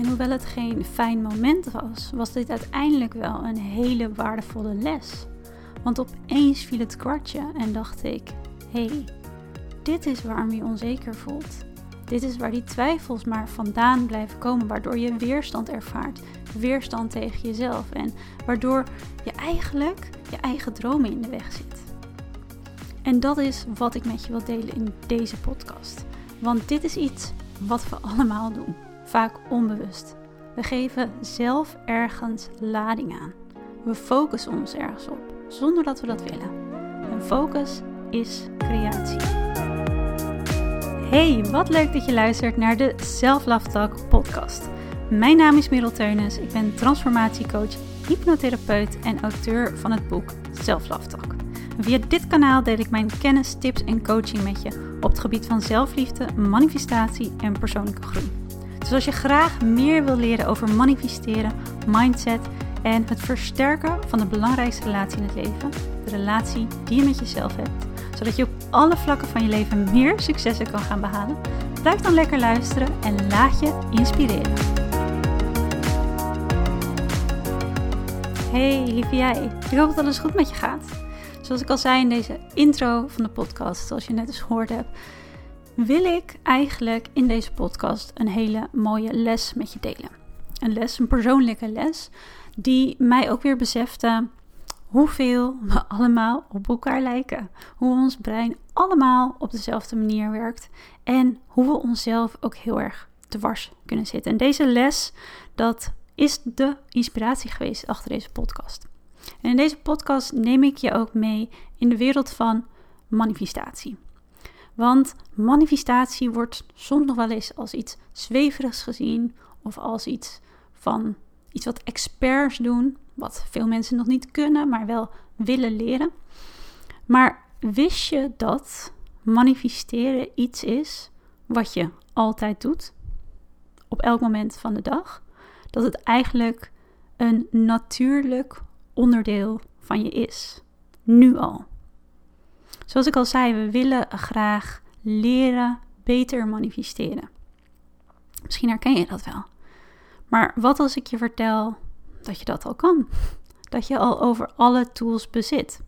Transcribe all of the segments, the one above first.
En hoewel het geen fijn moment was, was dit uiteindelijk wel een hele waardevolle les. Want opeens viel het kwartje en dacht ik: hé, hey, dit is waarom je onzeker voelt. Dit is waar die twijfels maar vandaan blijven komen, waardoor je weerstand ervaart. Weerstand tegen jezelf en waardoor je eigenlijk je eigen dromen in de weg zit. En dat is wat ik met je wil delen in deze podcast. Want dit is iets wat we allemaal doen, vaak onbewust. We geven zelf ergens lading aan. We focussen ons ergens op, zonder dat we dat willen. En focus is creatie. Hey, wat leuk dat je luistert naar de Self Love Talk podcast. Mijn naam is Merel Teunis, ik ben transformatiecoach, hypnotherapeut en auteur van het boek Self Love Talk. Via dit kanaal deel ik mijn kennis, tips en coaching met je op het gebied van zelfliefde, manifestatie en persoonlijke groei. Dus als je graag meer wil leren over manifesteren, mindset en het versterken van de belangrijkste relatie in het leven, de relatie die je met jezelf hebt, zodat je op alle vlakken van je leven meer successen kan gaan behalen, blijf dan lekker luisteren en laat je inspireren. Hey lieve jij, ik hoop dat alles goed met je gaat. Zoals ik al zei in deze intro van de podcast, zoals je net eens gehoord hebt, wil ik eigenlijk in deze podcast een hele mooie les met je delen. Een les, een persoonlijke les, die mij ook weer besefte hoeveel we allemaal op elkaar lijken. Hoe ons brein allemaal op dezelfde manier werkt en hoe we onszelf ook heel erg dwars kunnen zitten. En deze les, dat is de inspiratie geweest achter deze podcast. En in deze podcast neem ik je ook mee in de wereld van manifestatie. Want manifestatie wordt soms nog wel eens als iets zweverigs gezien of als iets van iets wat experts doen, wat veel mensen nog niet kunnen, maar wel willen leren. Maar wist je dat manifesteren iets is wat je altijd doet, op elk moment van de dag? Dat het eigenlijk een natuurlijk onderdeel van je is. Nu al. Zoals ik al zei, we willen graag leren beter manifesteren. Misschien herken je dat wel. Maar wat als ik je vertel dat je dat al kan? Dat je al over alle tools bezit.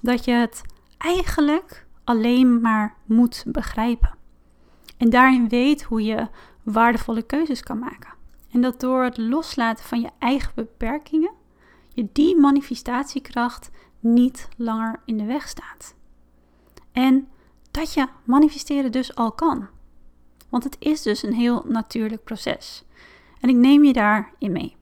Dat je het eigenlijk alleen maar moet begrijpen. En daarin weet hoe je waardevolle keuzes kan maken. En dat door het loslaten van je eigen beperkingen je die manifestatiekracht niet langer in de weg staat. En dat je manifesteren dus al kan. Want het is dus een heel natuurlijk proces. En ik neem je daarin mee.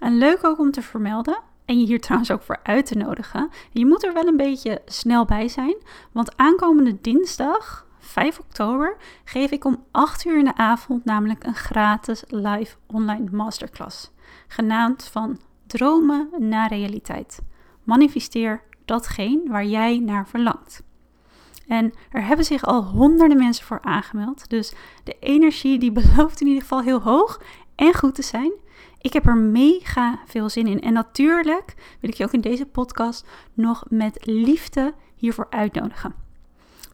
En leuk ook om te vermelden, en je hier trouwens ook voor uit te nodigen. Je moet er wel een beetje snel bij zijn, want aankomende dinsdag, 5 oktober, geef ik om 8 uur in de avond namelijk een gratis live online masterclass. Genaamd van dromen naar realiteit. Manifesteer datgene waar jij naar verlangt. En er hebben zich al honderden mensen voor aangemeld. Dus de energie die belooft in ieder geval heel hoog en goed te zijn. Ik heb er mega veel zin in. En natuurlijk wil ik je ook in deze podcast nog met liefde hiervoor uitnodigen.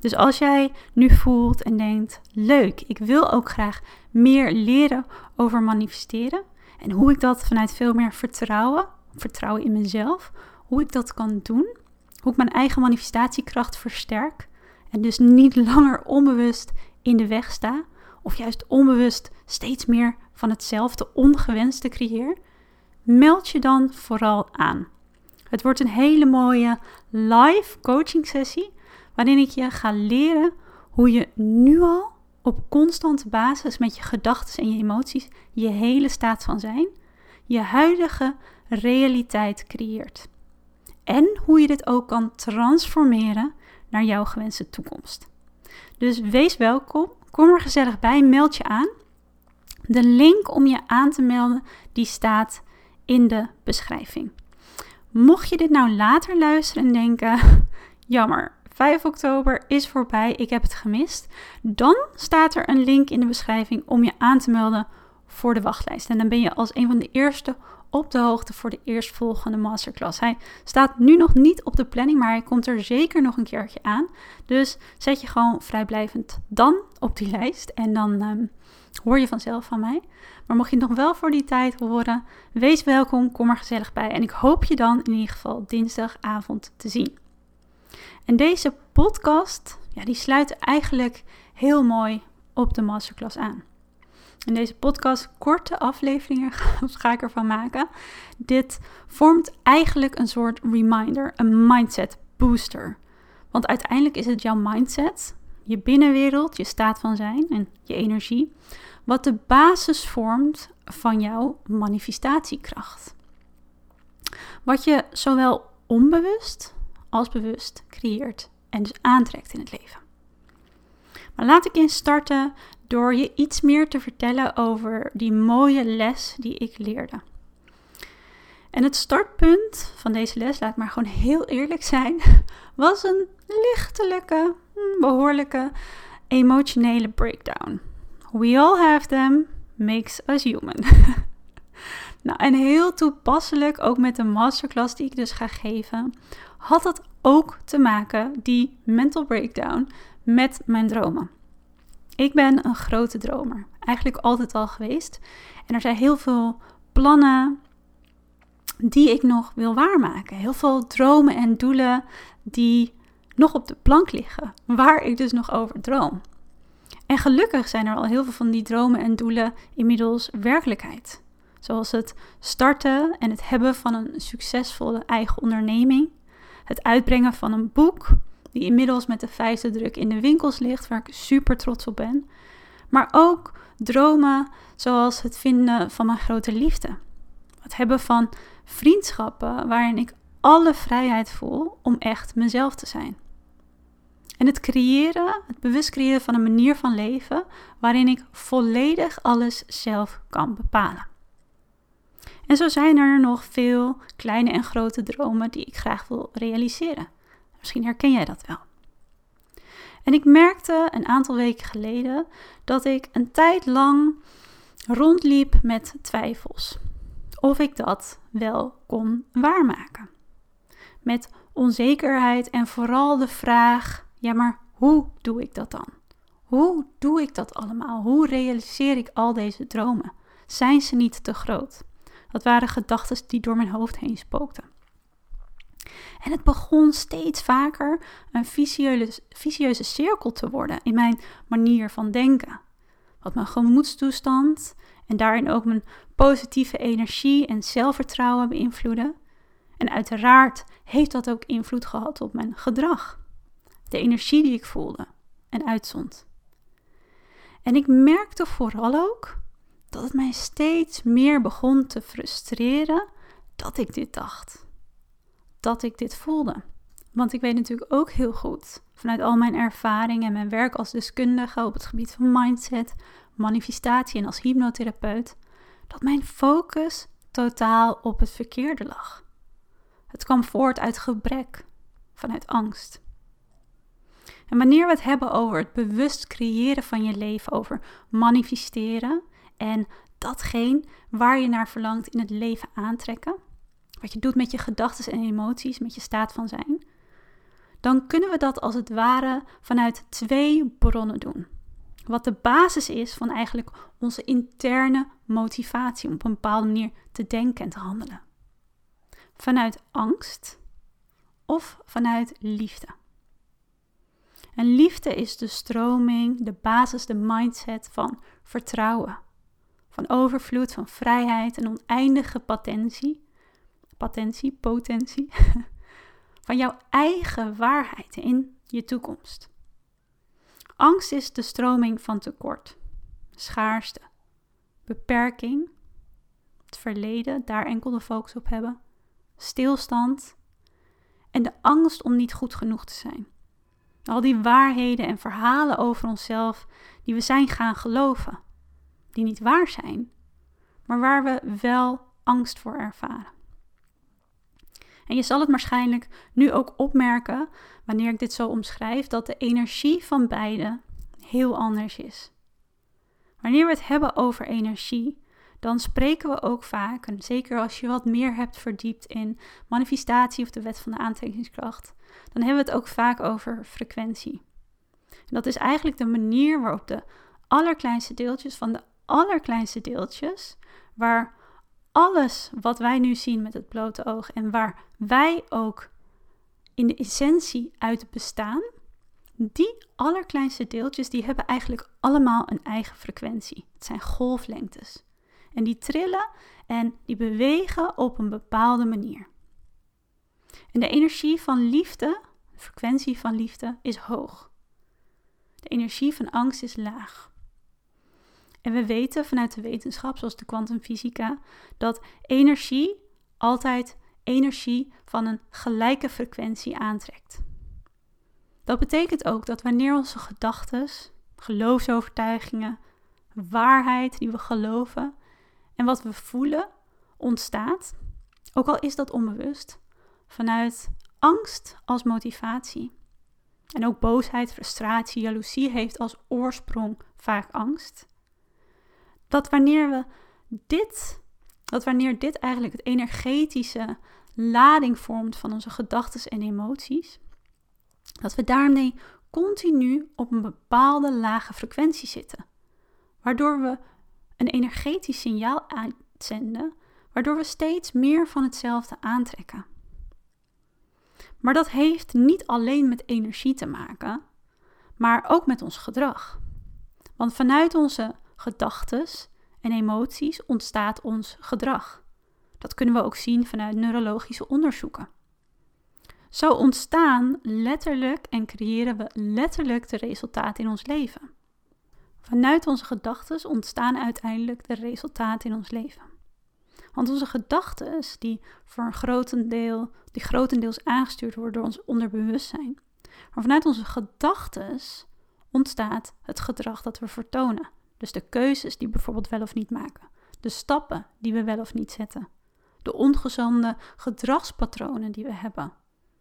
Dus als jij nu voelt en denkt: leuk, ik wil ook graag meer leren over manifesteren, en hoe ik dat vanuit veel meer vertrouwen, vertrouwen in mezelf, hoe ik dat kan doen, hoe ik mijn eigen manifestatiekracht versterk en dus niet langer onbewust in de weg sta, of juist onbewust steeds meer van hetzelfde ongewenste creëer, meld je dan vooral aan. Het wordt een hele mooie live coaching sessie waarin ik je ga leren hoe je nu al op constante basis met je gedachten en je emoties je hele staat van zijn, je huidige realiteit creëert. En hoe je dit ook kan transformeren naar jouw gewenste toekomst. Dus wees welkom, kom er gezellig bij, meld je aan. De link om je aan te melden, die staat in de beschrijving. Mocht je dit nou later luisteren en denken, jammer, 5 oktober is voorbij, ik heb het gemist. Dan staat er een link in de beschrijving om je aan te melden voor de wachtlijst. En dan ben je als een van de eerste op de hoogte voor de eerstvolgende masterclass. Hij staat nu nog niet op de planning, maar hij komt er zeker nog een keertje aan. Dus zet je gewoon vrijblijvend dan op die lijst. En dan, ehm, hoor je vanzelf van mij. Maar mocht je nog wel voor die tijd horen, wees welkom, kom er gezellig bij. En ik hoop je dan in ieder geval dinsdagavond te zien. En deze podcast, ja, die sluit eigenlijk heel mooi op de masterclass aan. In deze podcast, korte afleveringen ga ik ervan maken. Dit vormt eigenlijk een soort reminder, een mindset booster. Want uiteindelijk is het jouw mindset, je binnenwereld, je staat van zijn en je energie, wat de basis vormt van jouw manifestatiekracht. Wat je zowel onbewust als bewust creëert en dus aantrekt in het leven. Maar laat ik eens starten door je iets meer te vertellen over die mooie les die ik leerde. En het startpunt van deze les, laat maar gewoon heel eerlijk zijn, was een lichtelijke, hm, behoorlijke emotionele breakdown. We all have them, makes us human. nou, en heel toepasselijk, ook met de masterclass die ik dus ga geven, had het ook te maken, die mental breakdown, met mijn dromen. Ik ben een grote dromer, eigenlijk altijd al geweest. En er zijn heel veel plannen die ik nog wil waarmaken. Heel veel dromen en doelen die nog op de plank liggen, waar ik dus nog over droom. En gelukkig zijn er al heel veel van die dromen en doelen inmiddels werkelijkheid. Zoals het starten en het hebben van een succesvolle eigen onderneming, het uitbrengen van een boek, die inmiddels met de vijfde druk in de winkels ligt, waar ik super trots op ben. Maar ook dromen zoals het vinden van mijn grote liefde. Het hebben van vriendschappen waarin ik alle vrijheid voel om echt mezelf te zijn. En het creëren, het bewust creëren van een manier van leven waarin ik volledig alles zelf kan bepalen. En zo zijn er nog veel kleine en grote dromen die ik graag wil realiseren. Misschien herken jij dat wel. En ik merkte een aantal weken geleden dat ik een tijd lang rondliep met twijfels. Of ik dat wel kon waarmaken. Met onzekerheid en vooral de vraag: ja, maar hoe doe ik dat dan? Hoe doe ik dat allemaal? Hoe realiseer ik al deze dromen? Zijn ze niet te groot? Dat waren gedachten die door mijn hoofd heen spookten. En het begon steeds vaker een visieuze cirkel te worden in mijn manier van denken. Wat mijn gemoedstoestand en daarin ook mijn positieve energie en zelfvertrouwen beïnvloeden. En uiteraard heeft dat ook invloed gehad op mijn gedrag. De energie die ik voelde en uitzond. En ik merkte vooral ook dat het mij steeds meer begon te frustreren dat ik dit dacht dat ik dit voelde. Want ik weet natuurlijk ook heel goed, vanuit al mijn ervaring en mijn werk als deskundige op het gebied van mindset, manifestatie en als hypnotherapeut, dat mijn focus totaal op het verkeerde lag. Het kwam voort uit gebrek, vanuit angst. En wanneer we het hebben over het bewust creëren van je leven, over manifesteren en datgene waar je naar verlangt in het leven aantrekken, wat je doet met je gedachten en emoties, met je staat van zijn, dan kunnen we dat als het ware vanuit twee bronnen doen. Wat de basis is van eigenlijk onze interne motivatie om op een bepaalde manier te denken en te handelen. Vanuit angst of vanuit liefde. En liefde is de stroming, de basis, de mindset van vertrouwen, van overvloed, van vrijheid en oneindige potentie patentie, potentie, van jouw eigen waarheid in je toekomst. Angst is de stroming van tekort, schaarste, beperking, het verleden, daar enkel de focus op hebben, stilstand en de angst om niet goed genoeg te zijn. Al die waarheden en verhalen over onszelf die we zijn gaan geloven, die niet waar zijn, maar waar we wel angst voor ervaren. En je zal het waarschijnlijk nu ook opmerken, wanneer ik dit zo omschrijf, dat de energie van beide heel anders is. Wanneer we het hebben over energie, dan spreken we ook vaak, en zeker als je wat meer hebt verdiept in manifestatie of de wet van de aantrekkingskracht, dan hebben we het ook vaak over frequentie. En dat is eigenlijk de manier waarop de allerkleinste deeltjes van de allerkleinste deeltjes, waar alles wat wij nu zien met het blote oog en waar wij ook in de essentie uit bestaan, die allerkleinste deeltjes, die hebben eigenlijk allemaal een eigen frequentie. Het zijn golflengtes. En die trillen en die bewegen op een bepaalde manier. En de energie van liefde, de frequentie van liefde, is hoog. De energie van angst is laag. En we weten vanuit de wetenschap, zoals de kwantumfysica, dat energie altijd energie van een gelijke frequentie aantrekt. Dat betekent ook dat wanneer onze gedachten, geloofsovertuigingen, waarheid die we geloven en wat we voelen ontstaat, ook al is dat onbewust, vanuit angst als motivatie. En ook boosheid, frustratie, jaloezie heeft als oorsprong vaak angst. Dat wanneer we dit, dat wanneer dit eigenlijk het energetische lading vormt van onze gedachten en emoties, dat we daarmee continu op een bepaalde lage frequentie zitten. Waardoor we een energetisch signaal uitzenden, waardoor we steeds meer van hetzelfde aantrekken. Maar dat heeft niet alleen met energie te maken, maar ook met ons gedrag. Want vanuit onze gedachten en emoties ontstaat ons gedrag. Dat kunnen we ook zien vanuit neurologische onderzoeken. Zo ontstaan letterlijk en creëren we letterlijk de resultaten in ons leven. Vanuit onze gedachten ontstaan uiteindelijk de resultaten in ons leven. Want onze gedachten, die voor een grotendeel, die grotendeels aangestuurd worden door ons onderbewustzijn. Maar vanuit onze gedachten ontstaat het gedrag dat we vertonen. Dus de keuzes die we bijvoorbeeld wel of niet maken. De stappen die we wel of niet zetten. De ongezonde gedragspatronen die we hebben.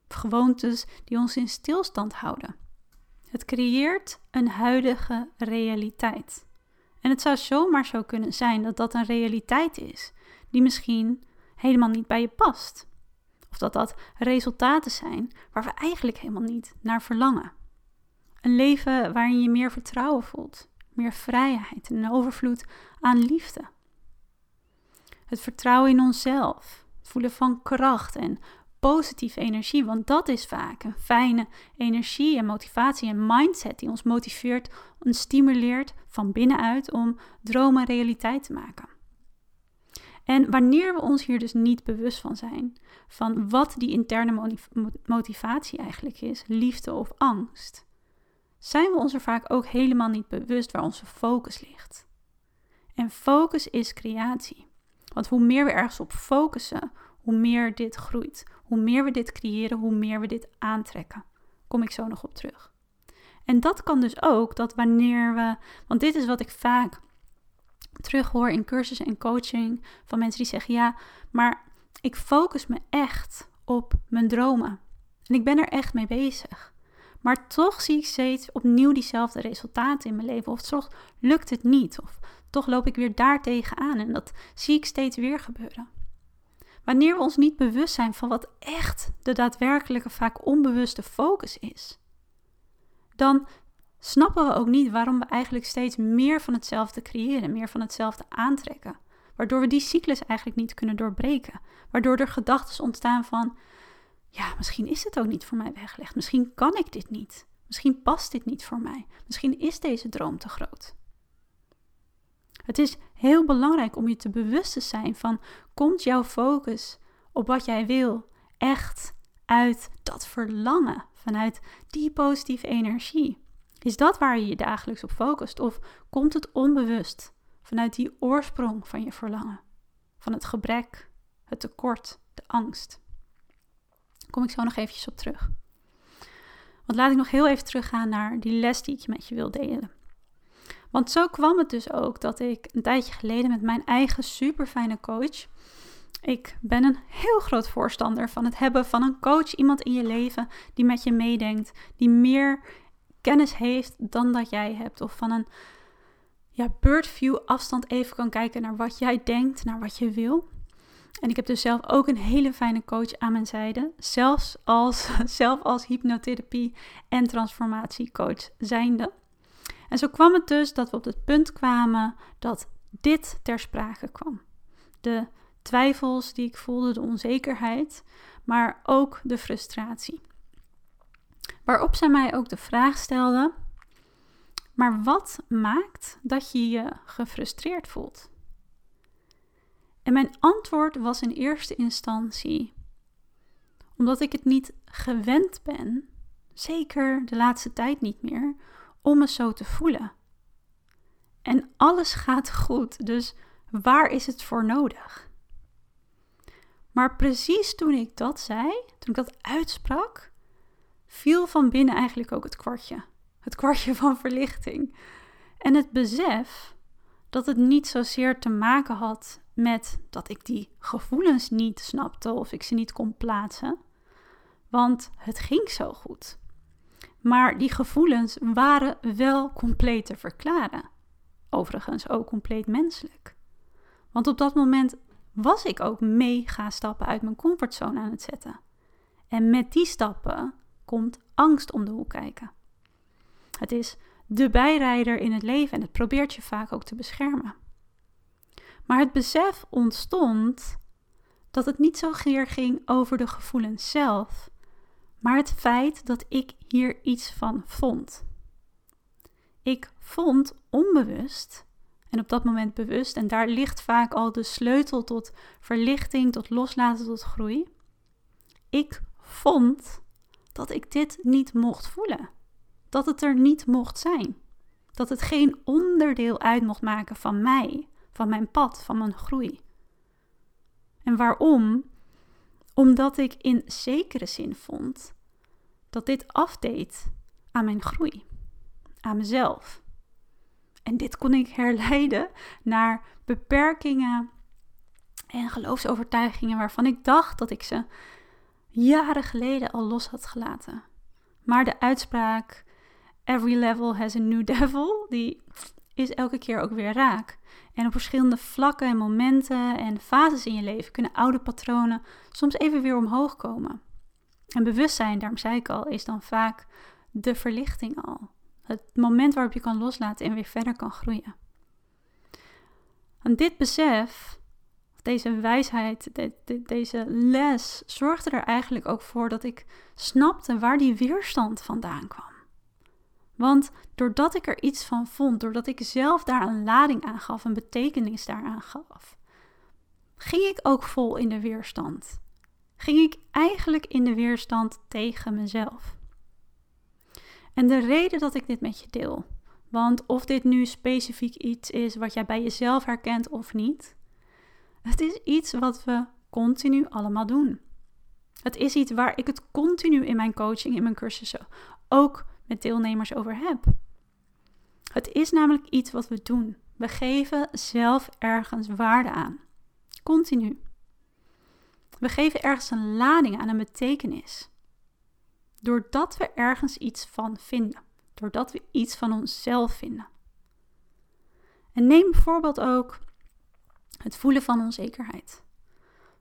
Gewoontes die ons in stilstand houden. Het creëert een huidige realiteit. En het zou zomaar zo kunnen zijn dat dat een realiteit is die misschien helemaal niet bij je past. Of dat dat resultaten zijn waar we eigenlijk helemaal niet naar verlangen. Een leven waarin je meer vertrouwen voelt, meer vrijheid en een overvloed aan liefde. Het vertrouwen in onszelf, het voelen van kracht en positieve energie, want dat is vaak een fijne energie en motivatie en mindset die ons motiveert en stimuleert van binnenuit om dromen realiteit te maken. En wanneer we ons hier dus niet bewust van zijn, van wat die interne motivatie eigenlijk is, liefde of angst, zijn we ons er vaak ook helemaal niet bewust waar onze focus ligt. En focus is creatie. Want hoe meer we ergens op focussen, hoe meer dit groeit. Hoe meer we dit creëren, hoe meer we dit aantrekken. Kom ik zo nog op terug. En dat kan dus ook dat wanneer we, want dit is wat ik vaak terughoor in cursussen en coaching van mensen die zeggen: Ja, maar ik focus me echt op mijn dromen. En ik ben er echt mee bezig. Maar toch zie ik steeds opnieuw diezelfde resultaten in mijn leven. Of toch lukt het niet. Of toch loop ik weer daar tegenaan. En dat zie ik steeds weer gebeuren. Wanneer we ons niet bewust zijn van wat echt de daadwerkelijke, vaak onbewuste focus is, dan snappen we ook niet waarom we eigenlijk steeds meer van hetzelfde creëren, meer van hetzelfde aantrekken. Waardoor we die cyclus eigenlijk niet kunnen doorbreken. Waardoor er gedachten ontstaan van: ja, misschien is het ook niet voor mij weggelegd. Misschien kan ik dit niet. Misschien past dit niet voor mij. Misschien is deze droom te groot. Het is heel belangrijk om je te bewust te zijn van: komt jouw focus op wat jij wil echt uit dat verlangen, vanuit die positieve energie? Is dat waar je je dagelijks op focust? Of komt het onbewust vanuit die oorsprong van je verlangen? Van het gebrek, het tekort, de angst? Kom ik zo nog eventjes op terug. Want laat ik nog heel even teruggaan naar die les die ik met je wil delen. Want zo kwam het dus ook dat ik een tijdje geleden met mijn eigen super fijne coach. Ik ben een heel groot voorstander van het hebben van een coach, iemand in je leven die met je meedenkt, die meer kennis heeft dan dat jij hebt. Of van een ja, birdview afstand even kan kijken naar wat jij denkt, naar wat je wil. En ik heb dus zelf ook een hele fijne coach aan mijn zijde. Zelfs als, zelf als hypnotherapie en transformatiecoach zijnde. En zo kwam het dus dat we op het punt kwamen dat dit ter sprake kwam. De twijfels die ik voelde, de onzekerheid, maar ook de frustratie. Waarop zij mij ook de vraag stelde: maar wat maakt dat je je gefrustreerd voelt? En mijn antwoord was in eerste instantie omdat ik het niet gewend ben, zeker de laatste tijd niet meer, om me zo te voelen. En alles gaat goed, dus waar is het voor nodig? Maar precies toen ik dat zei, toen ik dat uitsprak, viel van binnen eigenlijk ook het kwartje. Het kwartje van verlichting. En het besef dat het niet zozeer te maken had met dat ik die gevoelens niet snapte of ik ze niet kon plaatsen. Want het ging zo goed. Maar die gevoelens waren wel compleet te verklaren. Overigens ook compleet menselijk. Want op dat moment was ik ook mega stappen uit mijn comfortzone aan het zetten. En met die stappen komt angst om de hoek kijken. Het is de bijrijder in het leven en het probeert je vaak ook te beschermen. Maar het besef ontstond dat het niet zozeer ging over de gevoelens zelf, maar het feit dat ik hier iets van vond. Ik vond onbewust, en op dat moment bewust, en daar ligt vaak al de sleutel tot verlichting, tot loslaten, tot groei. Ik vond dat ik dit niet mocht voelen. Dat het er niet mocht zijn. Dat het geen onderdeel uit mocht maken van mij, van mijn pad, van mijn groei. En waarom? Omdat ik in zekere zin vond dat dit afdeed aan mijn groei, aan mezelf. En dit kon ik herleiden naar beperkingen en geloofsovertuigingen waarvan ik dacht dat ik ze jaren geleden al los had gelaten. Maar de uitspraak Every level has a new devil, die is elke keer ook weer raak. En op verschillende vlakken en momenten en fases in je leven kunnen oude patronen soms even weer omhoog komen. En bewustzijn, daarom zei ik al, is dan vaak de verlichting al. Het moment waarop je kan loslaten en weer verder kan groeien. En dit besef, deze wijsheid, deze les, zorgde er eigenlijk ook voor dat ik snapte waar die weerstand vandaan kwam. Want doordat ik er iets van vond, doordat ik zelf daar een lading aan gaf, een betekenis daaraan gaf, ging ik ook vol in de weerstand. Ging ik eigenlijk in de weerstand tegen mezelf. En de reden dat ik dit met je deel, want of dit nu specifiek iets is wat jij bij jezelf herkent of niet, het is iets wat we continu allemaal doen. Het is iets waar ik het continu in mijn coaching, in mijn cursussen ook met deelnemers over heb. Het is namelijk iets wat we doen. We geven zelf ergens waarde aan. Continu. We geven ergens een lading aan een betekenis. Doordat we ergens iets van vinden. Doordat we iets van onszelf vinden. En neem bijvoorbeeld ook het voelen van onzekerheid.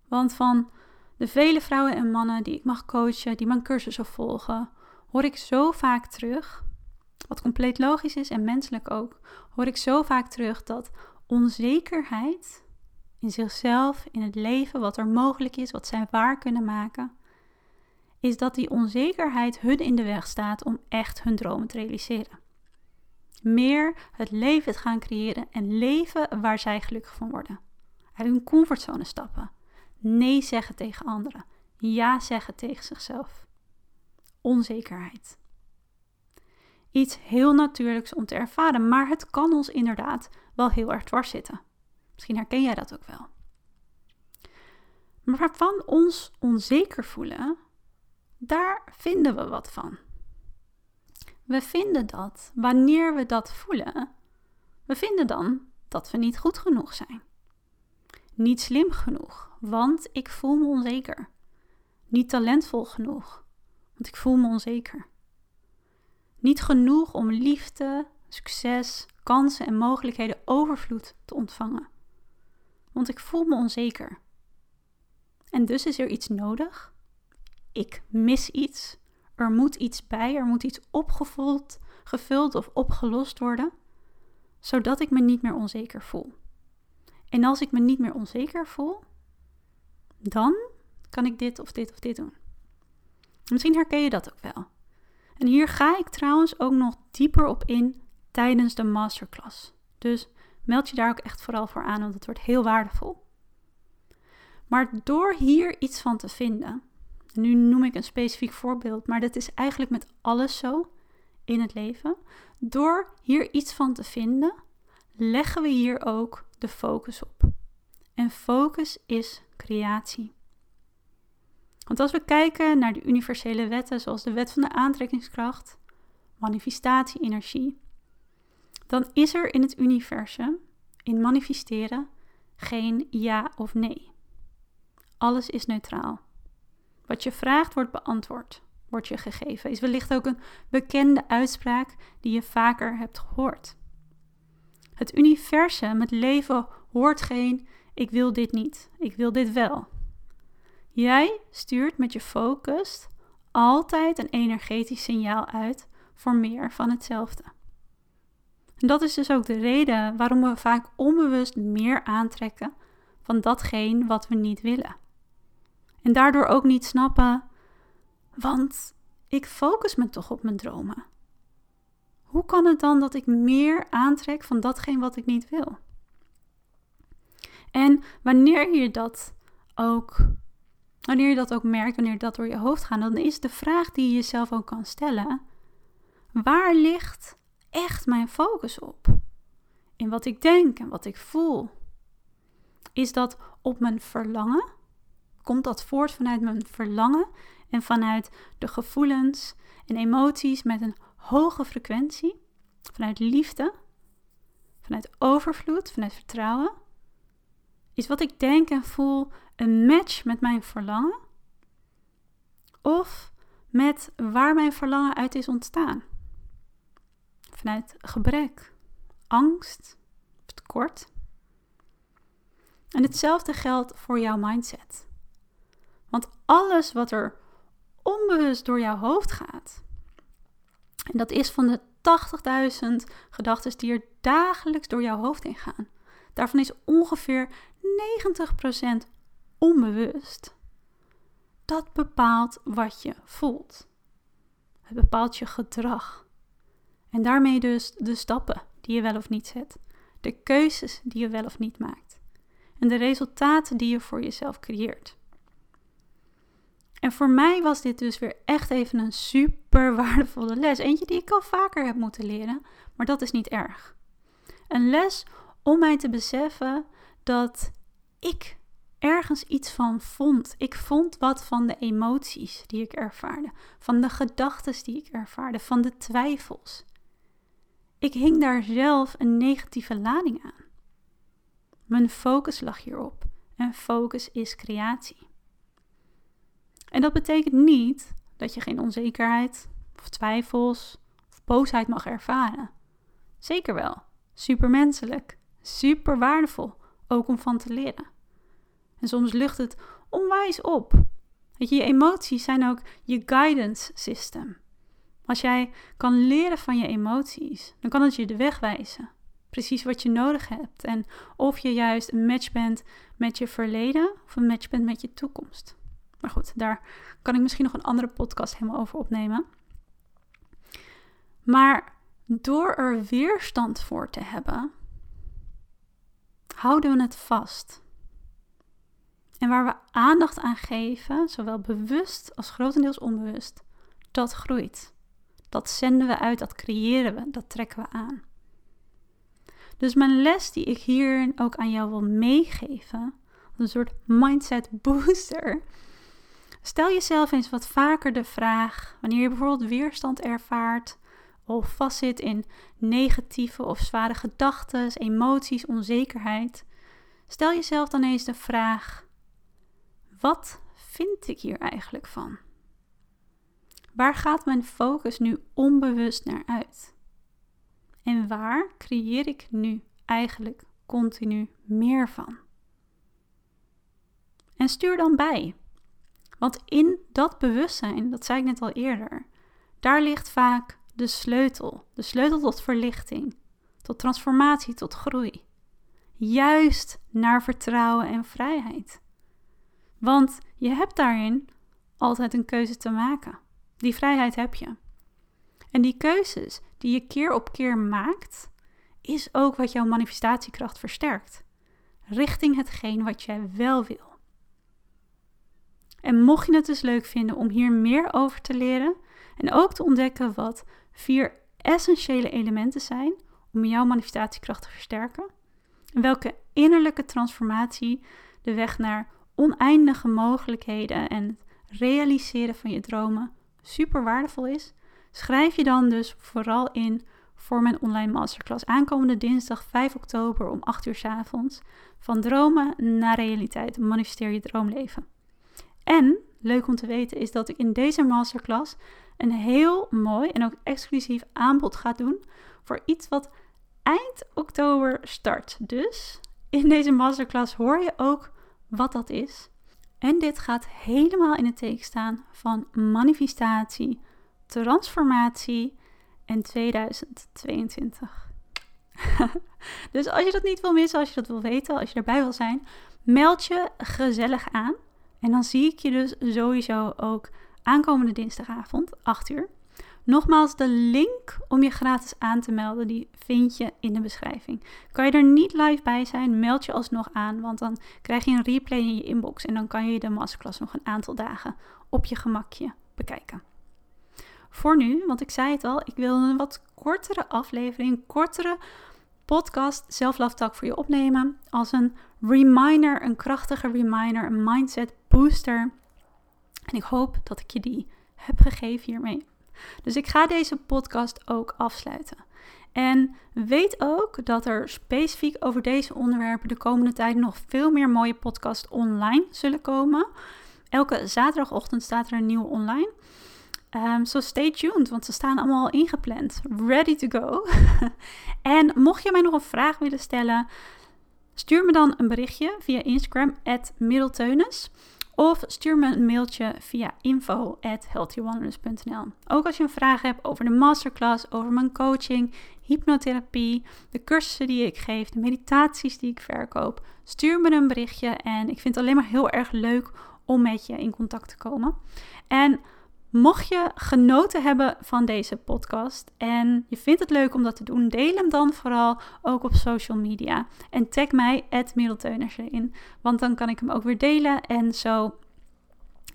Want van de vele vrouwen en mannen die ik mag coachen, die mijn cursussen volgen, hoor ik zo vaak terug, wat compleet logisch is en menselijk ook, hoor ik zo vaak terug dat onzekerheid in zichzelf, in het leven, wat er mogelijk is, wat zij waar kunnen maken, is dat die onzekerheid hun in de weg staat om echt hun dromen te realiseren. Meer het leven te gaan creëren en leven waar zij gelukkig van worden. Uit hun comfortzone stappen. Nee zeggen tegen anderen. Ja zeggen tegen zichzelf onzekerheid. Iets heel natuurlijks om te ervaren, maar het kan ons inderdaad wel heel erg dwars zitten. Misschien herken jij dat ook wel. Maar waarvan ons onzeker voelen, daar vinden we wat van. We vinden dat wanneer we dat voelen, we vinden dan dat we niet goed genoeg zijn. Niet slim genoeg, want ik voel me onzeker. Niet talentvol genoeg, want ik voel me onzeker. Niet genoeg om liefde, succes, kansen en mogelijkheden overvloed te ontvangen. Want ik voel me onzeker. En dus is er iets nodig. Ik mis iets. Er moet iets bij, er moet iets opgevuld, gevuld of opgelost worden, zodat ik me niet meer onzeker voel. En als ik me niet meer onzeker voel, dan kan ik dit of dit of dit doen. Misschien herken je dat ook wel. En hier ga ik trouwens ook nog dieper op in tijdens de masterclass. Dus meld je daar ook echt vooral voor aan, want het wordt heel waardevol. Maar door hier iets van te vinden, nu noem ik een specifiek voorbeeld, maar dat is eigenlijk met alles zo in het leven. Door hier iets van te vinden, leggen we hier ook de focus op. En focus is creatie. Want als we kijken naar de universele wetten, zoals de wet van de aantrekkingskracht, manifestatie-energie, dan is er in het universum, in manifesteren, geen ja of nee. Alles is neutraal. Wat je vraagt wordt beantwoord, wordt je gegeven. Is wellicht ook een bekende uitspraak die je vaker hebt gehoord. Het universum, het leven, hoort geen ik wil dit niet, ik wil dit wel. Jij stuurt met je focus altijd een energetisch signaal uit voor meer van hetzelfde. En dat is dus ook de reden waarom we vaak onbewust meer aantrekken van datgene wat we niet willen. En daardoor ook niet snappen, want ik focus me toch op mijn dromen. Hoe kan het dan dat ik meer aantrek van datgene wat ik niet wil? En wanneer je dat ook, wanneer je dat ook merkt, wanneer dat door je hoofd gaat, dan is de vraag die je jezelf ook kan stellen: waar ligt echt mijn focus op? In wat ik denk en wat ik voel. Is dat op mijn verlangen? Komt dat voort vanuit mijn verlangen en vanuit de gevoelens en emoties met een hoge frequentie? Vanuit liefde? Vanuit overvloed? Vanuit vertrouwen? Is wat ik denk en voel een match met mijn verlangen? Of met waar mijn verlangen uit is ontstaan? Vanuit gebrek, angst, tekort. En hetzelfde geldt voor jouw mindset. Want alles wat er onbewust door jouw hoofd gaat, en dat is van de 80.000 gedachten die er dagelijks door jouw hoofd heen gaan, daarvan is ongeveer 90% onbewust. Dat bepaalt wat je voelt. Het bepaalt je gedrag. En daarmee dus de stappen die je wel of niet zet, de keuzes die je wel of niet maakt en de resultaten die je voor jezelf creëert. En voor mij was dit dus weer echt even een super waardevolle les. Eentje die ik al vaker heb moeten leren, maar dat is niet erg. Een les om mij te beseffen dat ik ergens iets van vond. Ik vond wat van de emoties die ik ervaarde, van de gedachten die ik ervaarde, van de twijfels. Ik hing daar zelf een negatieve lading aan. Mijn focus lag hierop en focus is creatie. En dat betekent niet dat je geen onzekerheid of twijfels of boosheid mag ervaren. Zeker wel. Supermenselijk, super waardevol, ook om van te leren. En soms lucht het onwijs op. Je, je emoties zijn ook je guidance system. Als jij kan leren van je emoties, dan kan het je de weg wijzen. Precies wat je nodig hebt. En of je juist een match bent met je verleden of een match bent met je toekomst. Maar goed, daar kan ik misschien nog een andere podcast helemaal over opnemen. Maar door er weerstand voor te hebben, houden we het vast. En waar we aandacht aan geven, zowel bewust als grotendeels onbewust, dat groeit. Dat zenden we uit, dat creëren we, dat trekken we aan. Dus mijn les die ik hier ook aan jou wil meegeven, een soort mindset booster. Stel jezelf eens wat vaker de vraag, wanneer je bijvoorbeeld weerstand ervaart of vastzit in negatieve of zware gedachten, emoties, onzekerheid. Stel jezelf dan eens de vraag: wat vind ik hier eigenlijk van? Waar gaat mijn focus nu onbewust naar uit? En waar creëer ik nu eigenlijk continu meer van? En stuur dan bij. Want in dat bewustzijn, dat zei ik net al eerder, daar ligt vaak de sleutel. De sleutel tot verlichting, tot transformatie, tot groei. Juist naar vertrouwen en vrijheid. Want je hebt daarin altijd een keuze te maken. Die vrijheid heb je. En die keuzes die je keer op keer maakt, is ook wat jouw manifestatiekracht versterkt. Richting hetgeen wat jij wel wil. En mocht je het dus leuk vinden om hier meer over te leren en ook te ontdekken wat vier essentiële elementen zijn om jouw manifestatiekracht te versterken en welke innerlijke transformatie de weg naar oneindige mogelijkheden en het realiseren van je dromen super waardevol is, schrijf je dan dus vooral in voor mijn online masterclass aankomende dinsdag 5 oktober om 8 uur s avonds. Van dromen naar realiteit. Manifesteer je droomleven. En leuk om te weten is dat ik in deze masterclass een heel mooi en ook exclusief aanbod ga doen voor iets wat eind oktober start. Dus in deze masterclass hoor je ook wat dat is. En dit gaat helemaal in het teken staan van manifestatie, transformatie en 2022. dus als je dat niet wil missen, als je dat wil weten, als je erbij wil zijn, meld je gezellig aan. En dan zie ik je dus sowieso ook aankomende dinsdagavond, 8 uur. Nogmaals, de link om je gratis aan te melden, die vind je in de beschrijving. Kan je er niet live bij zijn, meld je alsnog aan, want dan krijg je een replay in je inbox en dan kan je de masterclass nog een aantal dagen op je gemakje bekijken. Voor nu, want ik zei het al, ik wil een wat kortere aflevering, kortere podcast Self Talk voor je opnemen als een reminder, een krachtige reminder, een mindset booster. En ik hoop dat ik je die heb gegeven hiermee. Dus ik ga deze podcast ook afsluiten. En weet ook dat er specifiek over deze onderwerpen de komende tijd nog veel meer mooie podcasts online zullen komen. Elke zaterdagochtend staat er een nieuwe online. Um, stay tuned, want ze staan allemaal al ingepland. Ready to go. en mocht je mij nog een vraag willen stellen, stuur me dan een berichtje via Instagram, middelteunis. Of stuur me een mailtje via info Ook als je een vraag hebt over de masterclass, over mijn coaching, hypnotherapie, de cursussen die ik geef, de meditaties die ik verkoop, stuur me een berichtje. En ik vind het alleen maar heel erg leuk om met je in contact te komen. En Mocht je genoten hebben van deze podcast en je vindt het leuk om dat te doen, deel hem dan vooral ook op social media. En tag mij, Middelteuners erin, want dan kan ik hem ook weer delen. En zo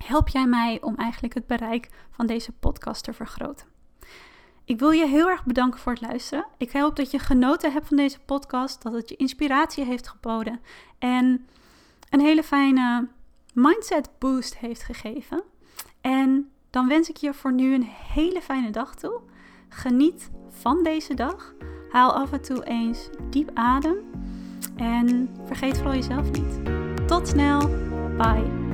help jij mij om eigenlijk het bereik van deze podcast te vergroten. Ik wil je heel erg bedanken voor het luisteren. Ik hoop dat je genoten hebt van deze podcast, dat het je inspiratie heeft geboden en een hele fijne mindset boost heeft gegeven. En dan wens ik je voor nu een hele fijne dag toe. Geniet van deze dag. Haal af en toe eens diep adem. En vergeet vooral jezelf niet. Tot snel. Bye.